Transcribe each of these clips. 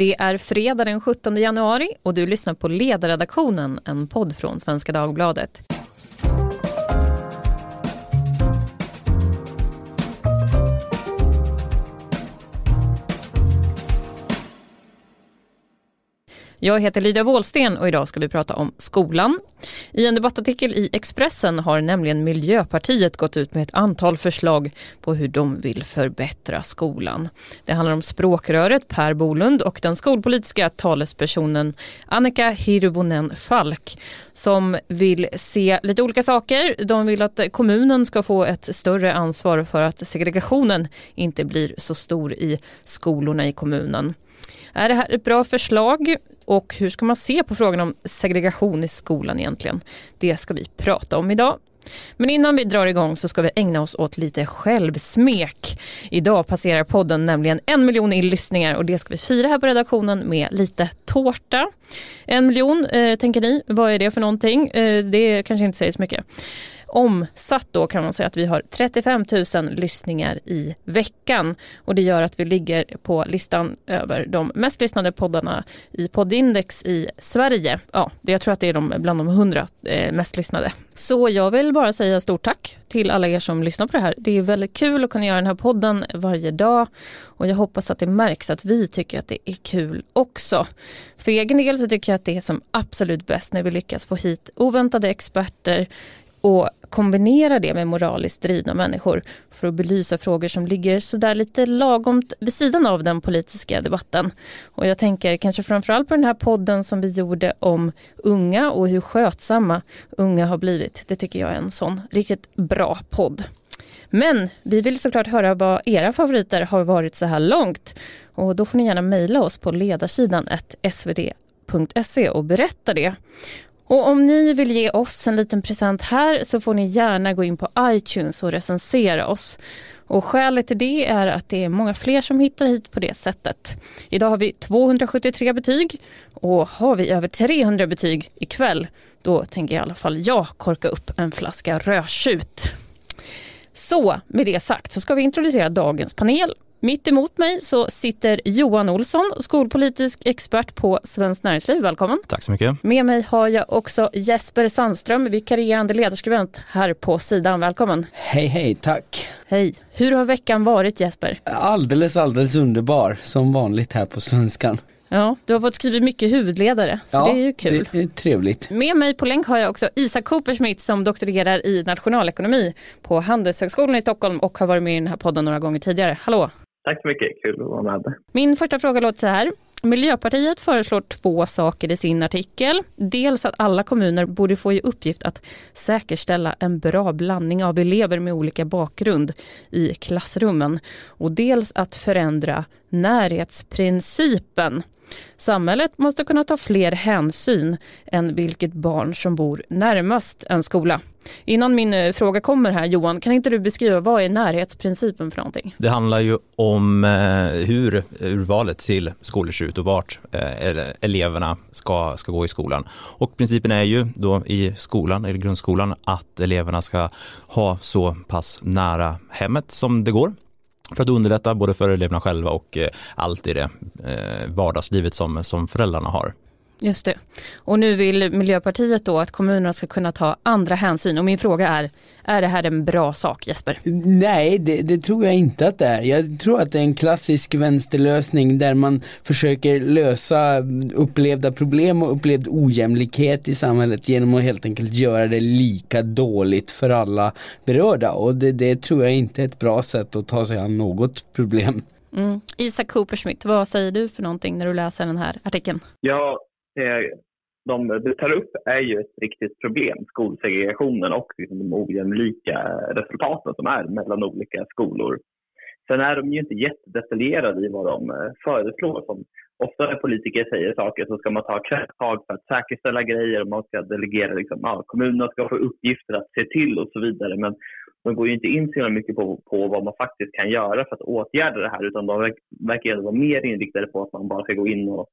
Det är fredag den 17 januari och du lyssnar på Ledarredaktionen, en podd från Svenska Dagbladet. Jag heter Lydia Wåhlsten och idag ska vi prata om skolan. I en debattartikel i Expressen har nämligen Miljöpartiet gått ut med ett antal förslag på hur de vill förbättra skolan. Det handlar om språkröret Per Bolund och den skolpolitiska talespersonen Annika Hirvonen Falk som vill se lite olika saker. De vill att kommunen ska få ett större ansvar för att segregationen inte blir så stor i skolorna i kommunen. Är det här ett bra förslag? Och hur ska man se på frågan om segregation i skolan egentligen? Det ska vi prata om idag. Men innan vi drar igång så ska vi ägna oss åt lite självsmek. Idag passerar podden nämligen en miljon i lyssningar och det ska vi fira här på redaktionen med lite tårta. En miljon, eh, tänker ni, vad är det för någonting? Eh, det kanske inte säger så mycket. Omsatt då kan man säga att vi har 35 000 lyssningar i veckan och det gör att vi ligger på listan över de mest lyssnade poddarna i poddindex i Sverige. Ja, jag tror att det är de, bland de 100 eh, mest lyssnade. Så jag vill bara säga stort tack till alla er som lyssnar på det här. Det är väldigt kul att kunna göra den här podden varje dag och jag hoppas att det märks att vi tycker att det är kul också. För egen del så tycker jag att det är som absolut bäst när vi lyckas få hit oväntade experter och kombinera det med moraliskt drivna människor för att belysa frågor som ligger sådär lite lagom vid sidan av den politiska debatten. Och jag tänker kanske framförallt på den här podden som vi gjorde om unga och hur skötsamma unga har blivit. Det tycker jag är en sån riktigt bra podd. Men vi vill såklart höra vad era favoriter har varit så här långt. Och då får ni gärna mejla oss på ledarsidan svd.se och berätta det. Och om ni vill ge oss en liten present här så får ni gärna gå in på iTunes och recensera oss. Och skälet till det är att det är många fler som hittar hit på det sättet. Idag har vi 273 betyg och har vi över 300 betyg ikväll då tänker i alla fall jag korka upp en flaska rödtjut. Så med det sagt så ska vi introducera dagens panel mitt emot mig så sitter Johan Olsson, skolpolitisk expert på Svenskt Näringsliv. Välkommen! Tack så mycket! Med mig har jag också Jesper Sandström, vikarierande ledarskribent här på sidan. Välkommen! Hej hej, tack! Hej! Hur har veckan varit Jesper? Alldeles, alldeles underbar, som vanligt här på Svenskan. Ja, du har fått skriva mycket huvudledare, så ja, det är ju kul. det är trevligt. Med mig på länk har jag också Isak Coopersmith som doktorerar i nationalekonomi på Handelshögskolan i Stockholm och har varit med i den här podden några gånger tidigare. Hallå! Tack så mycket, kul att vara med. Min första fråga låter så här. Miljöpartiet föreslår två saker i sin artikel. Dels att alla kommuner borde få i uppgift att säkerställa en bra blandning av elever med olika bakgrund i klassrummen. Och dels att förändra närhetsprincipen. Samhället måste kunna ta fler hänsyn än vilket barn som bor närmast en skola. Innan min eh, fråga kommer här Johan, kan inte du beskriva vad är närhetsprincipen för någonting? Det handlar ju om eh, hur eh, urvalet till skolor ser ut och vart eleverna ska, ska gå i skolan. Och principen är ju då i skolan, eller grundskolan, att eleverna ska ha så pass nära hemmet som det går för att underlätta både för eleverna själva och eh, allt i det eh, vardagslivet som, som föräldrarna har. Just det. Och nu vill Miljöpartiet då att kommunerna ska kunna ta andra hänsyn och min fråga är, är det här en bra sak Jesper? Nej, det, det, tror jag inte att det är. Jag tror att det är en klassisk vänsterlösning där man försöker lösa upplevda problem och upplevd ojämlikhet i samhället genom att helt enkelt göra det lika dåligt för alla berörda och det, det tror jag inte är ett bra sätt att ta sig an något problem. Mm. Isak Coopersmith, vad säger du för någonting när du läser den här artikeln? Ja, Eh, de tar upp är ju ett riktigt problem, skolsegregationen och liksom de ojämlika resultaten som är mellan olika skolor. Sen är de ju inte jättedetaljerade i vad de eh, föreslår. Som ofta när politiker säger saker så ska man ta krafttag för att säkerställa grejer och man ska delegera, liksom, ja, kommunerna ska få uppgifter att se till och så vidare. Men de går ju inte in så mycket på, på vad man faktiskt kan göra för att åtgärda det här utan de verkar vara mer inriktade på att man bara ska gå in och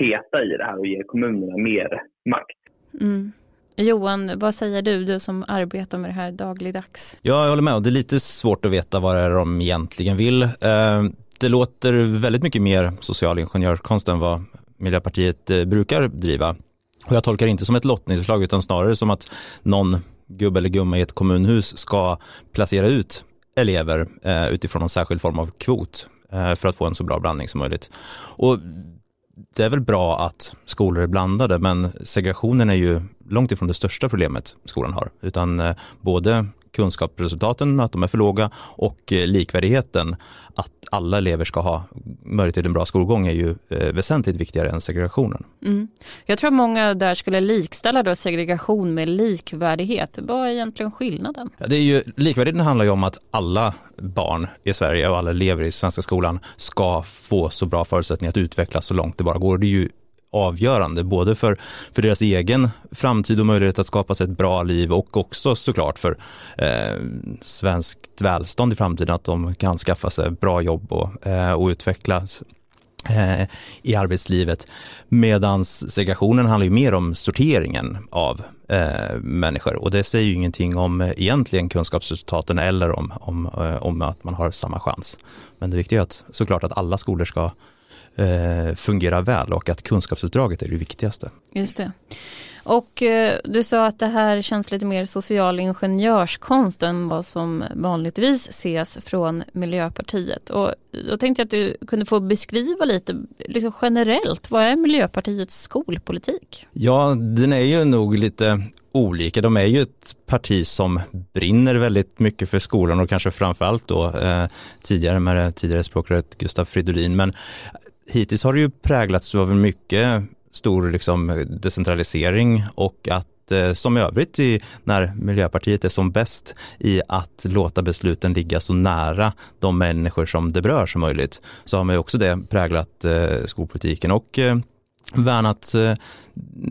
peta i det här och ge kommunerna mer makt. Mm. Johan, vad säger du, du som arbetar med det här dagligdags? Ja, jag håller med. Det är lite svårt att veta vad det är de egentligen vill. Eh, det låter väldigt mycket mer social ingenjörskonst än vad Miljöpartiet eh, brukar driva. Och jag tolkar det inte som ett lottningsförslag utan snarare som att någon gubbe eller gumma i ett kommunhus ska placera ut elever eh, utifrån en särskild form av kvot för att få en så bra blandning som möjligt. Och det är väl bra att skolor är blandade men segregationen är ju långt ifrån det största problemet skolan har utan eh, både kunskapsresultaten, att de är för låga och eh, likvärdigheten, att alla elever ska ha möjlighet till en bra skolgång är ju eh, väsentligt viktigare än segregationen. Mm. Jag tror att många där skulle likställa då segregation med likvärdighet. Vad är egentligen skillnaden? Ja, det är ju, likvärdigheten handlar ju om att alla barn i Sverige och alla elever i svenska skolan ska få så bra förutsättningar att utvecklas så långt det bara går. Det är ju avgörande, både för, för deras egen framtid och möjlighet att skapa sig ett bra liv och också såklart för eh, svenskt välstånd i framtiden, att de kan skaffa sig bra jobb och, eh, och utvecklas eh, i arbetslivet. Medan segregationen handlar ju mer om sorteringen av eh, människor och det säger ju ingenting om eh, egentligen kunskapsresultaten eller om, om, eh, om att man har samma chans. Men det viktiga är att, såklart att alla skolor ska eh, fungerar väl och att kunskapsuppdraget är det viktigaste. Just det. Och eh, du sa att det här känns lite mer social ingenjörskonst än vad som vanligtvis ses från Miljöpartiet. Och då tänkte jag att du kunde få beskriva lite liksom generellt, vad är Miljöpartiets skolpolitik? Ja, den är ju nog lite olika. De är ju ett parti som brinner väldigt mycket för skolan och kanske framförallt då eh, tidigare med det tidigare språkröret Gustav Fridolin. Men hittills har det ju präglats av mycket stor liksom, decentralisering och att eh, som övrigt i, när Miljöpartiet är som bäst i att låta besluten ligga så nära de människor som det berör som möjligt, så har man ju också det präglat eh, skolpolitiken och eh, värnat eh,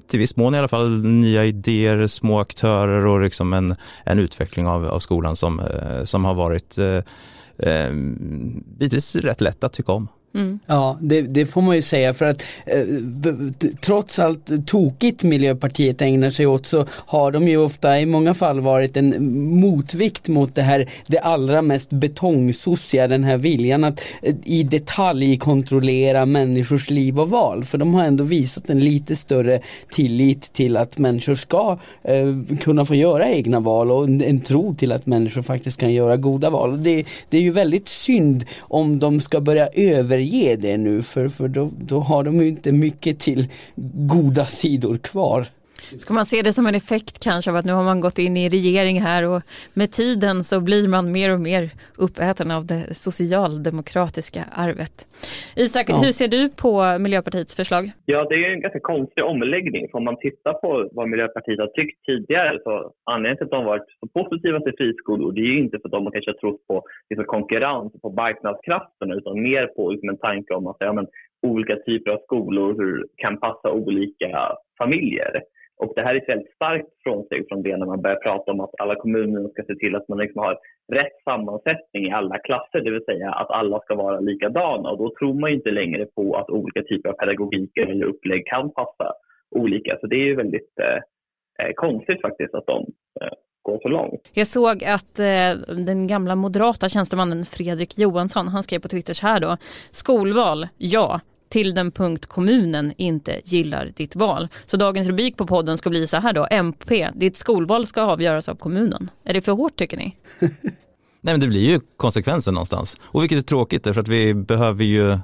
till viss mån i alla fall nya idéer, små aktörer och liksom en, en utveckling av, av skolan som, eh, som har varit eh, eh, bitvis rätt lätt att tycka om. Mm. Ja, det, det, får man ju säga för att eh, trots allt tokigt Miljöpartiet ägnar sig åt så har de ju ofta i många fall varit en motvikt mot det här det allra mest betongsossiga, den här viljan att eh, i detalj kontrollera människors liv och val. För de har ändå visat en lite större tillit till att människor ska eh, kunna få göra egna val och en, en, tro till att människor faktiskt kan göra goda val. Det, det är ju väldigt synd om de ska börja över överge det nu för, för då, då har de ju inte mycket till goda sidor kvar. Ska man se det som en effekt kanske av att nu har man gått in i regering här och med tiden så blir man mer och mer uppäten av det socialdemokratiska arvet. Isak, ja. hur ser du på Miljöpartiets förslag? Ja, det är en ganska konstig omläggning. Om man tittar på vad Miljöpartiet har tyckt tidigare så anledningen till att de varit så positiva till friskolor det är ju inte för att de kanske har trott på liksom, konkurrens på marknadskrafterna utan mer på liksom, en tanke om att ja, men, olika typer av skolor hur, kan passa olika familjer. Och det här är ett väldigt starkt frånsteg från det när man börjar prata om att alla kommuner ska se till att man liksom har rätt sammansättning i alla klasser, det vill säga att alla ska vara likadana. Och då tror man inte längre på att olika typer av pedagogiker eller upplägg kan passa olika. Så det är ju väldigt eh, eh, konstigt faktiskt att de eh, går så långt. Jag såg att eh, den gamla moderata tjänstemannen Fredrik Johansson, han skrev på Twitter så här då, skolval, ja, till den punkt kommunen inte gillar ditt val. Så dagens rubrik på podden ska bli så här då, MP, ditt skolval ska avgöras av kommunen. Är det för hårt tycker ni? Nej men det blir ju konsekvensen någonstans. Och vilket är tråkigt därför att vi behöver ju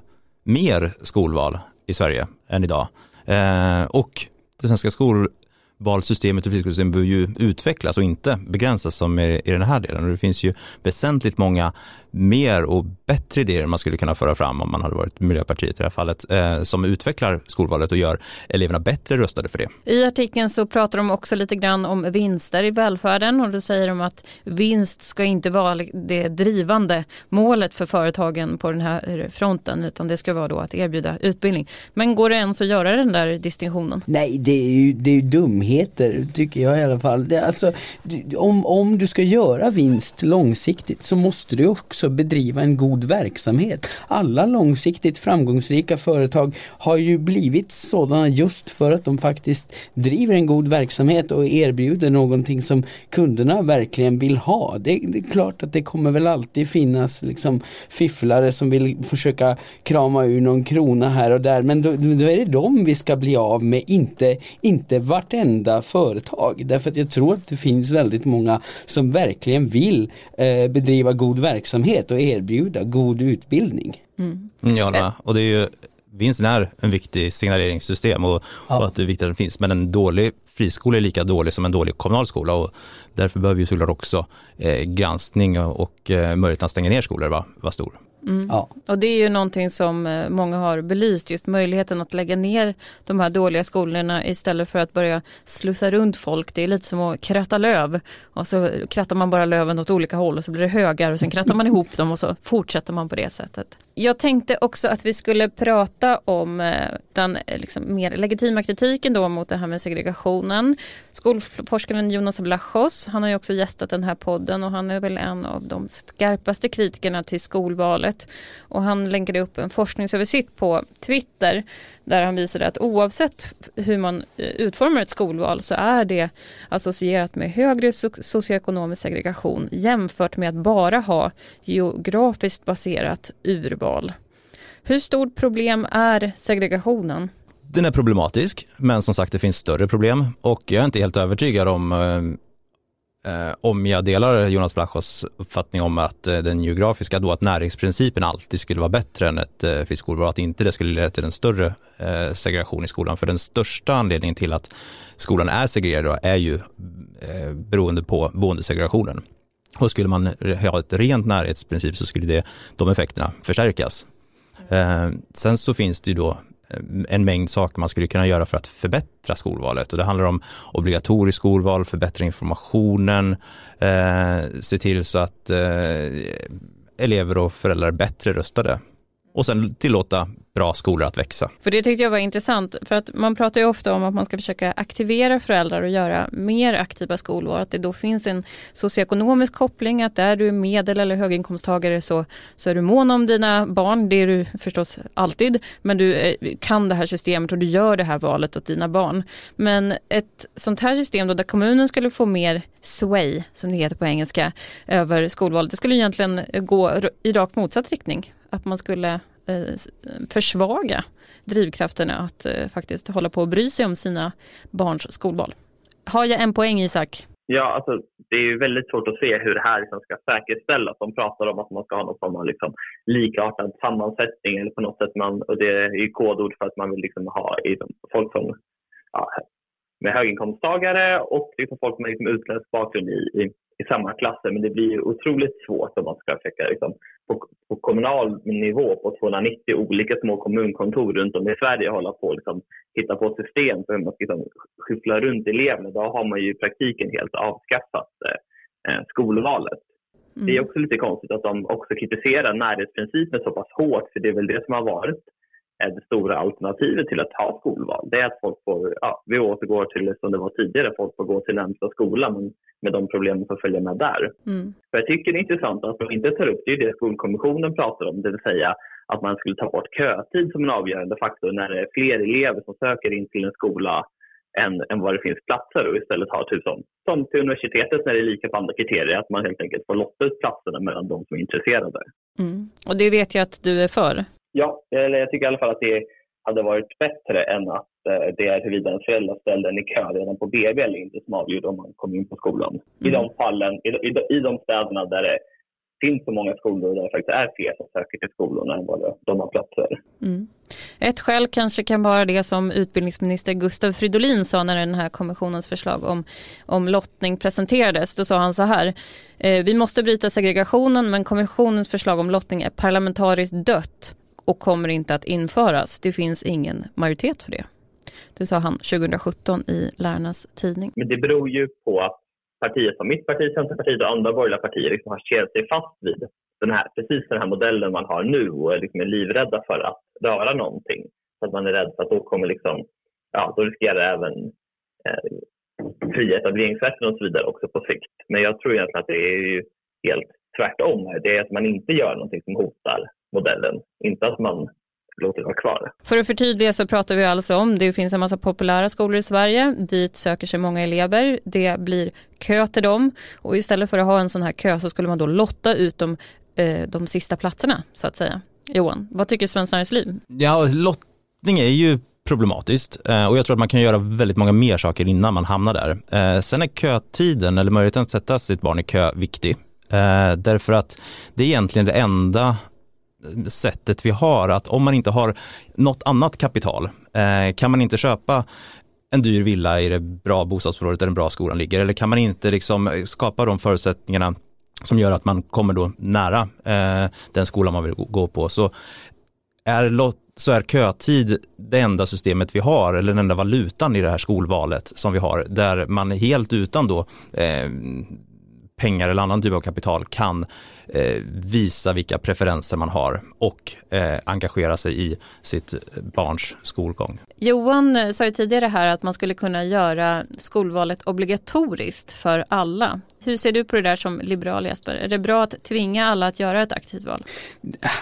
mer skolval i Sverige än idag. Eh, och det svenska skolvalssystemet och friskolesystemet behöver ju utvecklas och inte begränsas som i, i den här delen. Och det finns ju väsentligt många mer och bättre idéer man skulle kunna föra fram om man hade varit Miljöpartiet i det här fallet, eh, som utvecklar skolvalet och gör eleverna bättre rustade för det. I artikeln så pratar de också lite grann om vinster i välfärden och då säger de att vinst ska inte vara det drivande målet för företagen på den här fronten utan det ska vara då att erbjuda utbildning. Men går det ens att göra den där distinktionen? Nej, det är ju, det är ju dumheter tycker jag i alla fall. Det, alltså, om, om du ska göra vinst långsiktigt så måste du också också bedriva en god verksamhet. Alla långsiktigt framgångsrika företag har ju blivit sådana just för att de faktiskt driver en god verksamhet och erbjuder någonting som kunderna verkligen vill ha. Det, det är klart att det kommer väl alltid finnas liksom fifflare som vill försöka krama ur någon krona här och där men då, då är det dem vi ska bli av med, inte, inte vartenda företag. Därför att jag tror att det finns väldigt många som verkligen vill eh, bedriva god verksamhet och erbjuda god utbildning. Mm. Ja, och det är ju vinsten är en viktig signaleringssystem och, ja. och, att det är viktigt att den finns. Men en dålig friskola är lika dålig som en dålig kommunal skola och därför behöver ju såklart också eh, granskning och, och eh, möjligheten att stänga ner skolor vara var stor. Mm. Ja. Och det är ju någonting som eh, många har belyst, just möjligheten att lägga ner de här dåliga skolorna istället för att börja slussa runt folk. Det är lite som att kratta löv och så krattar man bara löven åt olika håll och så blir det högar och sen krattar man ihop dem och så fortsätter man på det sättet. Jag tänkte också att vi skulle prata om eh, den eh, liksom mer legitima kritiken då mot det här med segregationen. Skolforskaren Jonas Vlachos, han har ju också gästat den här podden och han är väl en av de skarpaste kritikerna till skolvalet. Och han länkade upp en forskningsöversikt på Twitter där han visade att oavsett hur man eh, utformar ett skolval så är det associerat med högre socioekonomisk segregation jämfört med att bara ha geografiskt baserat urval. Hur stort problem är segregationen? Den är problematisk, men som sagt det finns större problem och jag är inte helt övertygad om eh, eh om jag delar Jonas Blachos uppfattning om att eh, den geografiska, då att näringsprincipen alltid skulle vara bättre än ett eh, fritt skolval, att inte det skulle leda till en större eh, segregation i skolan. För den största anledningen till att skolan är segregerad är ju eh, beroende på boendesegregationen. Och skulle man ha ett rent närhetsprincip så skulle det, de effekterna förstärkas. Eh, sen så finns det ju då eh, en mängd saker man skulle kunna göra för att förbättra skolvalet. Och det handlar om obligatoriskt skolval, förbättra informationen, eh, se till så att eh, elever och föräldrar är bättre röstade och sen tillåta bra skolor att växa. För det tyckte jag var intressant, för att man pratar ju ofta om att man ska försöka aktivera föräldrar och göra mer aktiva skolval, att det då finns en socioekonomisk koppling, att där du är medel eller höginkomsttagare så, så är du mån om dina barn, det är du förstås alltid, men du eh, kan det här systemet och du gör det här valet åt dina barn. Men ett sånt här system då där kommunen skulle få mer sway, som det heter på engelska, över skolvalet, det skulle egentligen gå i rakt motsatt riktning att man skulle eh, försvaga drivkrafterna att eh, faktiskt hålla på och bry sig om sina barns skolval. Har jag en poäng Isak? Ja, alltså, det är ju väldigt svårt att se hur det här liksom ska säkerställas. De pratar om att man ska ha någon form av liksom likartad sammansättning eller på något sätt. Man, och det är ju kodord för att man vill liksom ha liksom, folk som, ja, med höginkomsttagare och liksom folk med liksom utländsk bakgrund i, i, i samma klasser. Men det blir otroligt svårt om man ska försöka liksom, på, på, kommunal nivå på 290 olika små kommunkontor runt om i Sverige hålla på och liksom, hitta på system för hur man ska liksom, skyffla runt eleverna. Då har man ju i praktiken helt avskaffat eh, skolvalet. Mm. Det är också lite konstigt att de också kritiserar närhetsprincipen så pass hårt för det är väl det som har varit är det stora alternativet till att ha skolval. Det är att folk får, ja, vi återgår till som det var tidigare, folk får gå till närmsta skola men med de problem som följer med där. Mm. För jag tycker det är intressant att de inte tar upp, det är det skolkommissionen pratar om, det vill säga att man skulle ta bort kötid som en avgörande faktor när det är fler elever som söker in till en skola än, än vad det finns platser och istället har typ som, som till universitetet när det är lika på andra kriterier, att man helt enkelt får lotta ut platserna mellan de som är intresserade. Mm. Och det vet jag att du är för? Ja, eller jag tycker i alla fall att det hade varit bättre ens att eh, det är huruvida en förälder ställde en i kö redan på BB eller inte som avgjorde om man kom in på skolan. Mm. I de fallen, i, i, i de städerna där det finns så många skolor där det faktiskt är fler som söker till skolorna än vad de har platser. Mm. Ett skäl kanske kan vara det som utbildningsminister Gustav Fridolin sa när den här kommissionens förslag om, om lottning presenterades. Då sa han så här, eh, vi måste bryta segregationen men kommissionens förslag om lottning är parlamentariskt dött och kommer inte att införas. Det finns ingen majoritet för det. Det sa han 2017 i Lärarnas tidning. Men det beror ju på att partier som mitt parti, Centerpartiet och andra borgerliga partier liksom har kedjat sig fast vid den här, precis den här modellen man har nu och är, liksom är livrädda för att röra någonting. Så att man är rädd för att då kommer liksom, ja, då riskerar även eh, fria etableringsrätten och så vidare också på sikt. Men jag tror egentligen att det är ju helt tvärtom. Det är att man inte gör någonting som hotar modellen, inte att man låter det vara kvar. För att förtydliga så pratar vi alltså om, det finns en massa populära skolor i Sverige, dit söker sig många elever, det blir kö till dem och istället för att ha en sån här kö så skulle man då lotta ut de, eh, de sista platserna så att säga. Johan, vad tycker Svenskt Näringsliv? Ja, lottning är ju problematiskt eh, och jag tror att man kan göra väldigt många mer saker innan man hamnar där. Eh, sen är kötiden eller möjligheten att sätta sitt barn i kö viktig. Därför att det är egentligen det enda sättet vi har att om man inte har något annat kapital eh, kan man inte köpa en dyr villa i det bra bostadsområdet där den bra skolan ligger eller kan man inte liksom skapa de förutsättningarna som gör att man kommer då nära eh, den skolan man vill gå på. Så är, så är kötid det enda systemet vi har eller den enda valutan i det här skolvalet som vi har där man helt utan då eh, pengar eller annan typ av kapital kan eh, visa vilka preferenser man har och eh, engagera sig i sitt barns skolgång. Johan sa ju tidigare här att man skulle kunna göra skolvalet obligatoriskt för alla. Hur ser du på det där som liberal Jesper? Är det bra att tvinga alla att göra ett aktivt val?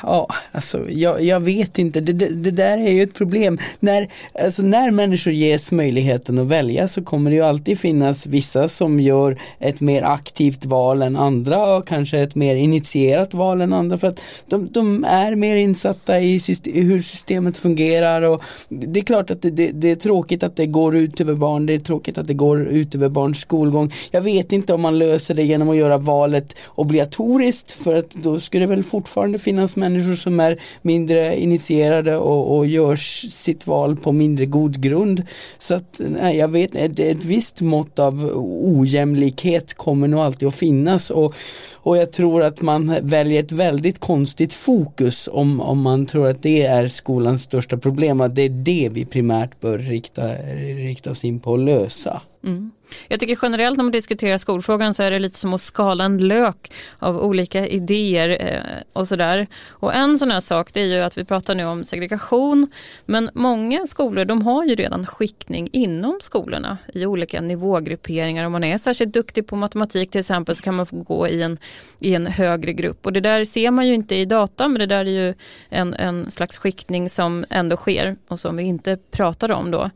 Ja, alltså jag, jag vet inte. Det, det, det, där är ju ett problem. När, alltså, när människor ges möjligheten att välja så kommer det ju alltid finnas vissa som gör ett mer aktivt val än andra och kanske ett mer initierat val än andra för att de, de är mer insatta i, system, i hur systemet fungerar och det är klart att det, det, det är tråkigt att det går ut över barn, det är tråkigt att det går ut över barns skolgång. Jag vet inte om man löser det genom att göra valet obligatoriskt för att då skulle det väl fortfarande finnas människor som är mindre initierade och, och gör sitt val på mindre god grund. Så att nej, jag vet ett, ett visst mått av ojämlikhet kommer nog alltid att finnas och och jag tror att man väljer ett väldigt konstigt fokus om, om man tror att det är skolans största problem. Att det är det vi primärt bör rikta, rikta oss in på att lösa. Mm. Jag tycker generellt när man diskuterar skolfrågan så är det lite som att skala en lök av olika idéer eh, och sådär. Och en sån här sak det är ju att vi pratar nu om segregation men många skolor de har ju redan skiktning inom skolorna i olika nivågrupperingar. Om man är särskilt duktig på matematik till exempel så kan man få gå i en, i en högre grupp och det där ser man ju inte i data men det där är ju en, en slags skiktning som ändå sker och som vi inte pratar om då.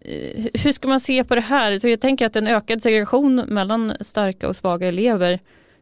Eh, hur ska man se på det här? Så jag tänker att en ökad segregation mellan starka och svaga elever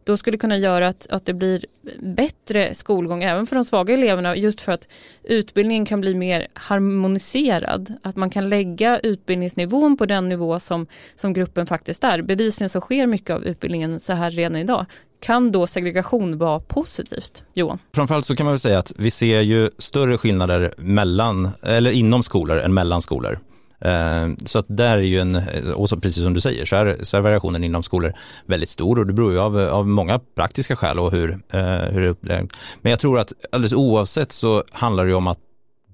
då skulle kunna göra att, att det blir bättre skolgång även för de svaga eleverna just för att utbildningen kan bli mer harmoniserad. Att man kan lägga utbildningsnivån på den nivå som, som gruppen faktiskt är. Bevisligen så sker mycket av utbildningen så här redan idag. Kan då segregation vara positivt? Johan? Framförallt så kan man väl säga att vi ser ju större skillnader mellan, eller inom skolor än mellan skolor. Eh, så att där är ju en, eh, och så precis som du säger, så är, så är variationen inom skolor väldigt stor och det beror ju av, av många praktiska skäl och hur, eh, hur det är Men jag tror att alldeles oavsett så handlar det ju om att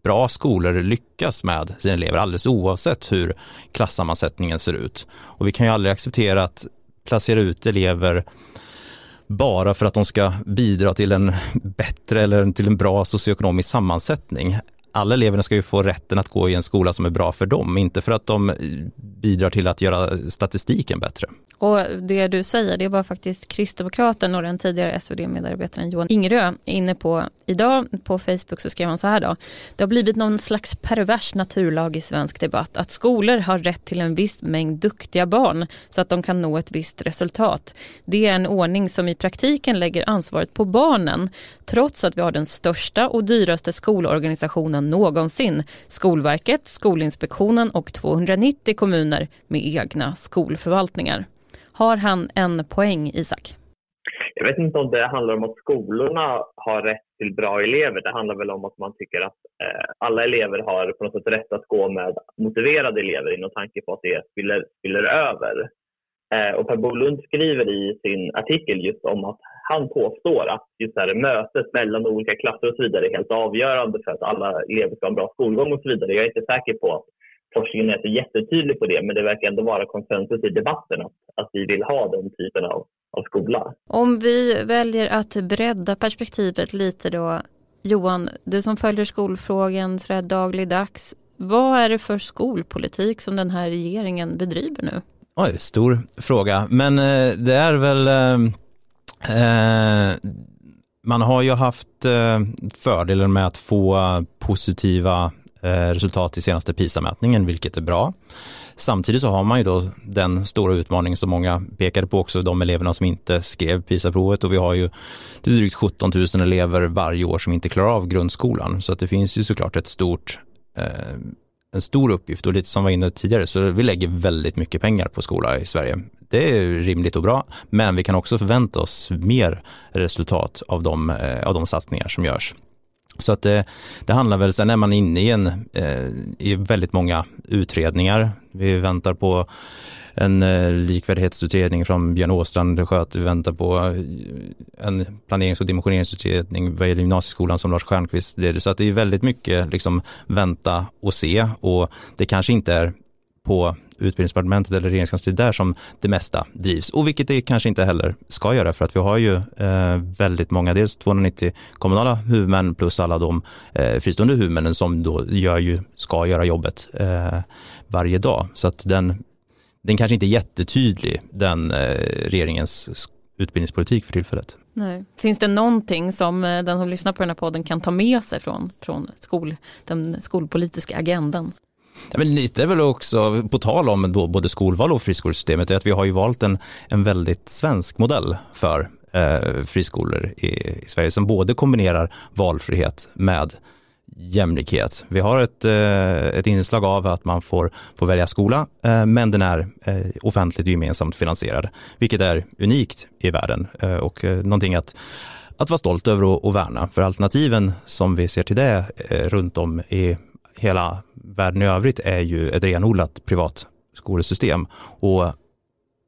bra skolor lyckas med sina elever alldeles oavsett hur klassammansättningen ser ut. Och vi kan ju aldrig acceptera att placera ut elever bara för att de ska bidra till en bättre eller till en bra socioekonomisk sammansättning alla eleverna ska ju få rätten att gå i en skola som är bra för dem, inte för att de bidrar till att göra statistiken bättre. Och det du säger, det var faktiskt Kristdemokraten och den tidigare SvD-medarbetaren Johan Ingerö inne på idag. På Facebook så skrev han så här då. Det har blivit någon slags pervers naturlag i svensk debatt att skolor har rätt till en viss mängd duktiga barn så att de kan nå ett visst resultat. Det är en ordning som i praktiken lägger ansvaret på barnen trots att vi har den största och dyraste skolorganisationen någonsin. Skolverket, Skolinspektionen och 290 kommuner med egna skolförvaltningar. Har han en poäng, Isak? Jag vet inte om det handlar om att skolorna har rätt till bra elever. Det handlar väl om att man tycker att eh, alla elever har på något sätt rätt att gå med motiverade elever inom tanke på att det spiller, spiller över. Eh, och Per Bolund skriver i sin artikel just om att han påstår att just det här mötet mellan olika klasser och så vidare är helt avgörande för att alla elever ska ha en bra skolgång och så vidare. Jag är inte säker på att forskningen är så jättetydlig på det, men det verkar ändå vara konsensus i debatten att, att vi vill ha den typen av, av skola. Om vi väljer att bredda perspektivet lite då, Johan, du som följer skolfrågan så dagligdags, vad är det för skolpolitik som den här regeringen bedriver nu? Oj, stor fråga, men eh, det är väl eh Eh, man har ju haft eh, fördelen med att få positiva Eh, resultat i senaste PISA-mätningen, vilket är bra. Samtidigt så har man ju då den stora utmaning som många pekade på också, de eleverna som inte skrev PISA-provet och vi har ju drygt 17 000 elever varje år som inte klarar av grundskolan. Så att det finns ju såklart ett stort eh, en stor uppgift och lite som var inne tidigare så vi lägger väldigt mycket pengar på skola i Sverige. Det är rimligt och bra, men vi kan också förvänta oss mer resultat av de, eh, av de satsningar som görs. Så att det, det handlar väl, sen är man inne i, en, eh, i väldigt många utredningar. Vi väntar på en eh, likvärdighetsutredning från Björn Åstrand sköt. Vi väntar på eh, en planerings och dimensioneringsutredning vad gäller gymnasieskolan som Lars Stjernkvist leder. Så att det är väldigt mycket liksom vänta och se och det kanske inte är på utbildningsdepartementet eller regeringskansliet där som det mesta drivs och vilket det kanske inte heller ska göra för att vi har ju eh, väldigt många, dels 290 kommunala huvudmän plus alla de eh, fristående huvudmännen som då gör ju, ska göra jobbet eh, varje dag. Så att den, den kanske inte är jättetydlig, den eh, regeringens utbildningspolitik för tillfället. Nej. Finns det någonting som eh, den som lyssnar på den här podden kan ta med sig från, från skol, den skolpolitiska agendan? Ja, men lite är väl också, på tal om då, både skolval och friskolesystemet, är att vi har ju valt en, en väldigt svensk modell för eh, friskolor i, i Sverige som både kombinerar valfrihet med jämlikhet. Vi har ett, eh, ett inslag av att man får, får välja skola, eh, men den är eh, offentligt och gemensamt finansierad, vilket är unikt i världen eh, och eh, någonting att, att vara stolt över och, och värna. För alternativen som vi ser till det eh, runt om i hela världen i övrigt är ju ett renodlat privat skolsystem. Och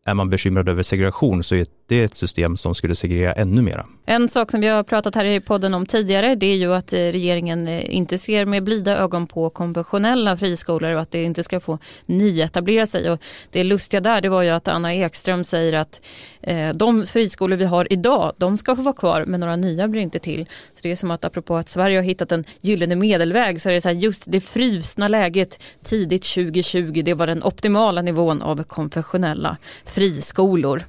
är man bekymrad över segregation så är det är ett system som skulle segregera ännu mera. En sak som vi har pratat här i podden om tidigare det är ju att eh, regeringen eh, inte ser med blida ögon på konventionella friskolor och att det inte ska få nyetablera sig. Och det lustiga där det var ju att Anna Ekström säger att eh, de friskolor vi har idag de ska få vara kvar men några nya blir inte till. Så Det är som att apropå att Sverige har hittat en gyllene medelväg så är det så här just det frusna läget tidigt 2020 det var den optimala nivån av konfessionella friskolor.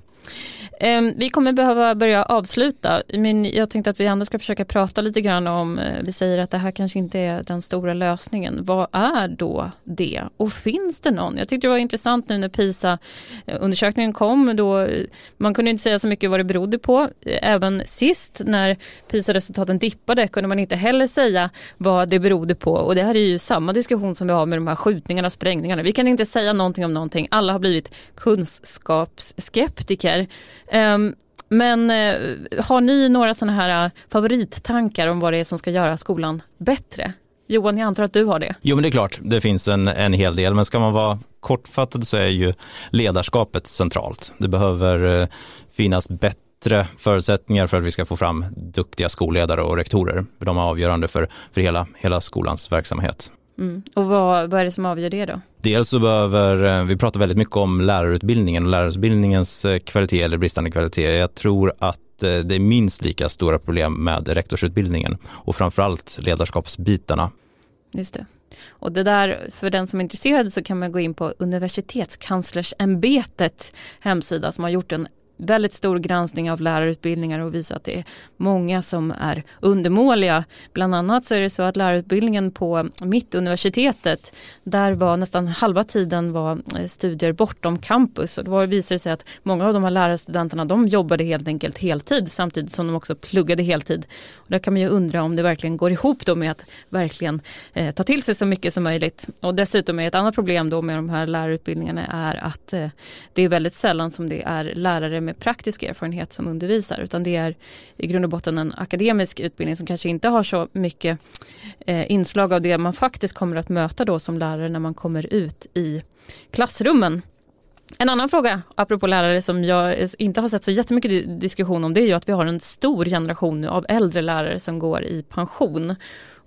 Ehm, vi kommer behöva börja avsluta, men jag tänkte att vi ändå ska försöka prata lite grann om, eh, vi säger att det här kanske inte är den stora lösningen. Vad är då det? Och finns det någon? Jag tyckte det var intressant nu när PISA-undersökningen eh, kom, då eh, man kunde inte säga så mycket vad det berodde på. Även sist när PISA-resultaten dippade kunde man inte heller säga vad det berodde på. Och det här är ju samma diskussion som vi har med de här skjutningarna och sprängningarna. Vi kan inte säga någonting om någonting. Alla har blivit kunskapsskeptiker. Um, men uh, har ni några sådana här uh, favorittankar om vad det är som ska göra skolan bättre? Johan, jag antar att du har det? Jo, men det är klart, det finns en, en hel del, men ska man vara kortfattad så är ju ledarskapet centralt. Det behöver uh, finnas bättre förutsättningar för att vi ska få fram duktiga skolledare och rektorer. De är avgörande för, för hela, hela skolans verksamhet. Mm. Och vad, vad är det som avgör det då? Dels så behöver, eh, vi pratar väldigt mycket om lärarutbildningen och lärarutbildningens eh, kvalitet eller bristande kvalitet. Jag tror att eh, det är minst lika stora problem med rektorsutbildningen och framförallt ledarskapsbitarna. Just det. Och det där, för den som är intresserad så kan man gå in på Universitetskanslersämbetet hemsida som har gjort en väldigt stor granskning av lärarutbildningar och visar att det är många som är undermåliga. Bland annat så är det så att lärarutbildningen på Mittuniversitetet, där var nästan halva tiden var eh, studier bortom campus och då visade det sig att många av de här lärarstudenterna de jobbade helt enkelt heltid samtidigt som de också pluggade heltid. Och där kan man ju undra om det verkligen går ihop då med att verkligen eh, ta till sig så mycket som möjligt. Och dessutom är ett annat problem då med de här lärarutbildningarna är att eh, det är väldigt sällan som det är lärare med praktisk erfarenhet som undervisar utan det är i grund och botten en akademisk utbildning som kanske inte har så mycket eh, inslag av det man faktiskt kommer att möta då som lärare när man kommer ut i klassrummen. En annan fråga, apropå lärare, som jag inte har sett så jättemycket diskussion om, det är ju att vi har en stor generation av äldre lärare som går i pension.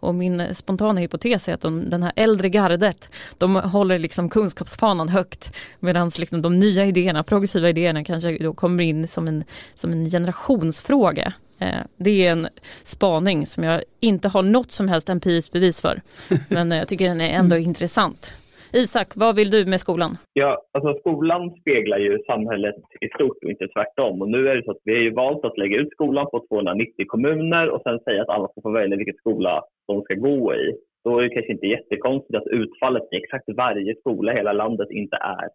Och min spontana hypotes är att de, den här äldre gardet, de håller liksom kunskapsfanan högt. Medan liksom de nya idéerna, progressiva idéerna kanske då kommer in som en, som en generationsfråga. Eh, det är en spaning som jag inte har något som helst empiriskt bevis för. Men jag tycker den är ändå intressant. Isak, vad vill du med skolan? Ja, alltså skolan speglar ju samhället i stort och inte tvärtom. Och nu är det så att vi har ju valt att lägga ut skolan på 290 kommuner och sen säga att alla ska få välja vilken skola de ska gå i. Då är det kanske inte jättekonstigt att utfallet i exakt varje skola i hela landet inte är,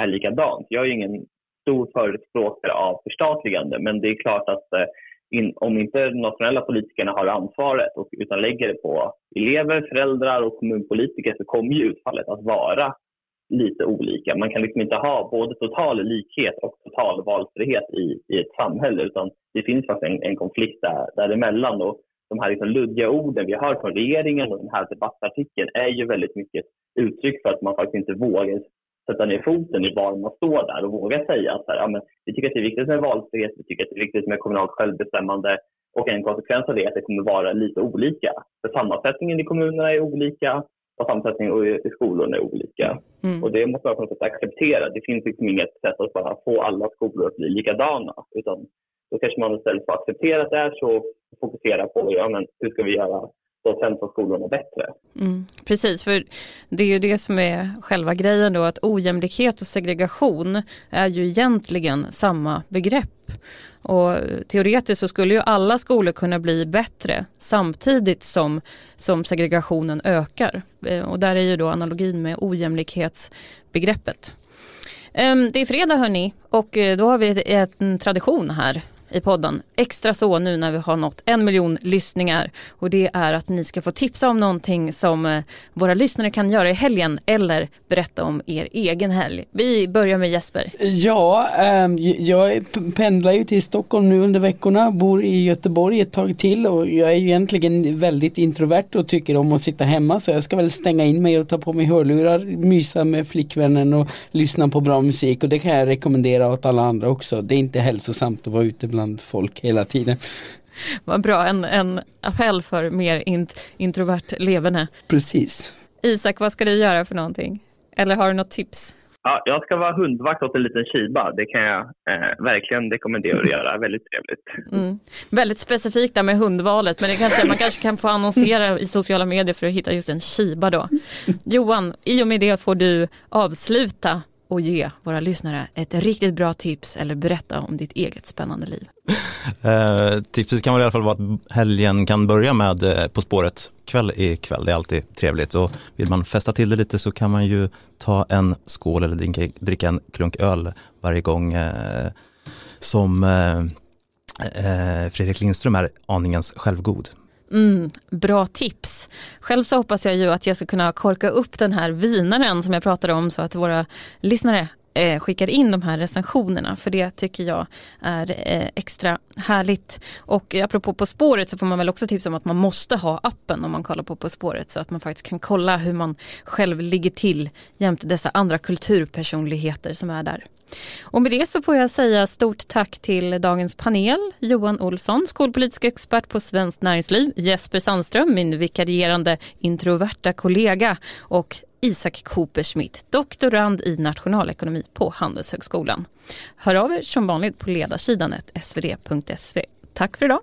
är likadant. Jag är ju ingen stor förespråkare av förstatligande, men det är klart att eh, in, om inte de nationella politikerna har ansvaret och, utan lägger det på elever, föräldrar och kommunpolitiker så kommer ju utfallet att vara lite olika. Man kan liksom inte ha både total likhet och total valfrihet i, i ett samhälle utan det finns faktiskt en, en konflikt där, däremellan. Och de här liksom luddiga orden vi hör från regeringen och den här debattartikeln är ju väldigt mycket uttryck för att man faktiskt inte vågar sätta ner foten i var man står där och våga säga att här, ja, men vi tycker att det är viktigt med valfrihet, vi tycker att det är viktigt med kommunalt självbestämmande och en konsekvens av det är att det kommer vara lite olika. För sammansättningen i kommunerna är olika och sammansättningen i skolorna är olika. Mm. Och det måste man på något sätt acceptera. Det finns liksom inget sätt att bara få alla skolor att bli likadana. Utan då kanske man istället får acceptera att det är så och fokusera på ja, men hur ska vi göra de sämsta skolorna bättre. Mm, precis, för det är ju det som är själva grejen då att ojämlikhet och segregation är ju egentligen samma begrepp. Och teoretiskt så skulle ju alla skolor kunna bli bättre samtidigt som, som segregationen ökar. Eh, och där är ju då analogin med ojämlikhetsbegreppet. Ehm, det är fredag hörni och eh, då har vi en tradition här i podden. Extra så nu när vi har nått en miljon lyssningar och det är att ni ska få tipsa om någonting som eh, våra lyssnare kan göra i helgen eller berätta om er egen helg. Vi börjar med Jesper. Ja, ehm, jag pendlar ju till Stockholm nu under veckorna, bor i Göteborg ett tag till och jag är ju egentligen väldigt introvert och tycker om att sitta hemma så jag ska väl stänga in mig och ta på mig hörlurar, mysa med flickvännen och lyssna på bra musik och det kan jag rekommendera åt alla andra också. Det är inte hälsosamt att vara ute bland folk hela tiden. Vad bra, en, en appell för mer int, introvert leverne. Precis. Isak, vad ska du göra för någonting? Eller har du något tips? Ja, jag ska vara hundvakt åt en liten shiba. Det kan jag eh, verkligen rekommendera att göra. Väldigt trevligt. Mm. Väldigt specifikt där med hundvalet, men det kanske, man kanske kan få annonsera i sociala medier för att hitta just en shiba då. Johan, i och med det får du avsluta och ge våra lyssnare ett riktigt bra tips eller berätta om ditt eget spännande liv? Eh, tipset kan väl i alla fall vara att helgen kan börja med eh, På spåret kväll i kväll. Det är alltid trevligt och vill man festa till det lite så kan man ju ta en skål eller dricka, dricka en klunk öl varje gång eh, som eh, eh, Fredrik Lindström är aningens självgod. Mm, bra tips. Själv så hoppas jag ju att jag ska kunna korka upp den här vinaren som jag pratade om så att våra lyssnare eh, skickar in de här recensionerna för det tycker jag är eh, extra härligt. Och apropå På spåret så får man väl också tipsa om att man måste ha appen om man kollar på På spåret så att man faktiskt kan kolla hur man själv ligger till jämte dessa andra kulturpersonligheter som är där. Och med det så får jag säga stort tack till dagens panel. Johan Olsson, skolpolitisk expert på Svenskt Näringsliv. Jesper Sandström, min vikarierande introverta kollega. Och Isak Cooper-Schmidt, doktorand i nationalekonomi på Handelshögskolan. Hör av er som vanligt på ledarsidan svd.se. Tack för idag.